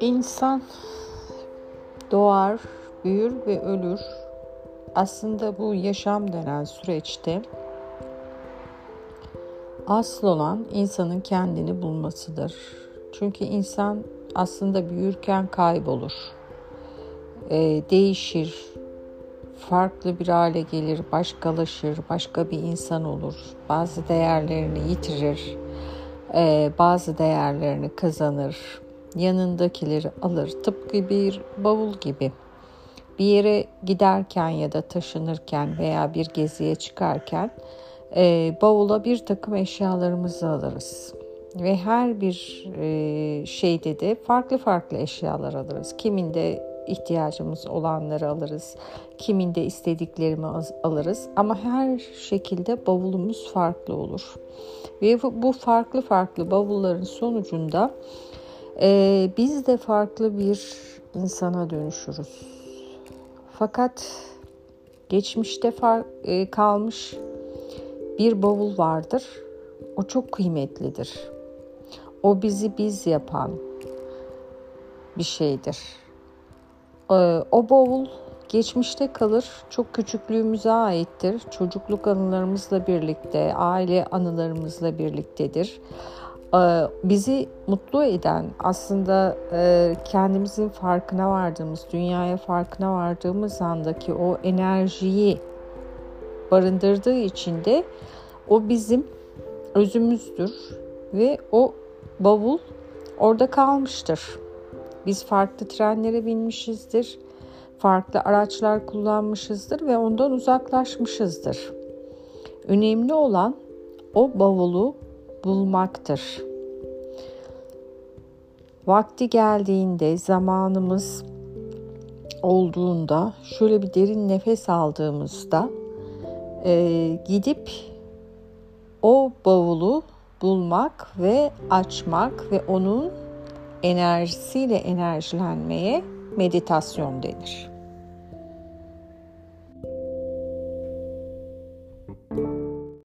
İnsan doğar, büyür ve ölür. Aslında bu yaşam denen süreçte asıl olan insanın kendini bulmasıdır. Çünkü insan aslında büyürken kaybolur, ee, değişir, farklı bir hale gelir, başkalaşır, başka bir insan olur. Bazı değerlerini yitirir, ee, bazı değerlerini kazanır yanındakileri alır. Tıpkı bir bavul gibi. Bir yere giderken ya da taşınırken veya bir geziye çıkarken e, bavula bir takım eşyalarımızı alırız. Ve her bir e, şeyde de farklı farklı eşyalar alırız. Kiminde ihtiyacımız olanları alırız. Kiminde istediklerimi alırız. Ama her şekilde bavulumuz farklı olur. Ve bu farklı farklı bavulların sonucunda ee, biz de farklı bir insana dönüşürüz. Fakat geçmişte far, e, kalmış bir bavul vardır. O çok kıymetlidir. O bizi biz yapan bir şeydir. Ee, o bavul geçmişte kalır. Çok küçüklüğümüze aittir. Çocukluk anılarımızla birlikte, aile anılarımızla birliktedir. Ee, bizi mutlu eden aslında e, kendimizin farkına vardığımız, dünyaya farkına vardığımız andaki o enerjiyi barındırdığı için de o bizim özümüzdür ve o bavul orada kalmıştır. Biz farklı trenlere binmişizdir, farklı araçlar kullanmışızdır ve ondan uzaklaşmışızdır. Önemli olan o bavulu bulmaktır. Vakti geldiğinde, zamanımız olduğunda, şöyle bir derin nefes aldığımızda e, gidip o bavulu bulmak ve açmak ve onun enerjisiyle enerjilenmeye meditasyon denir.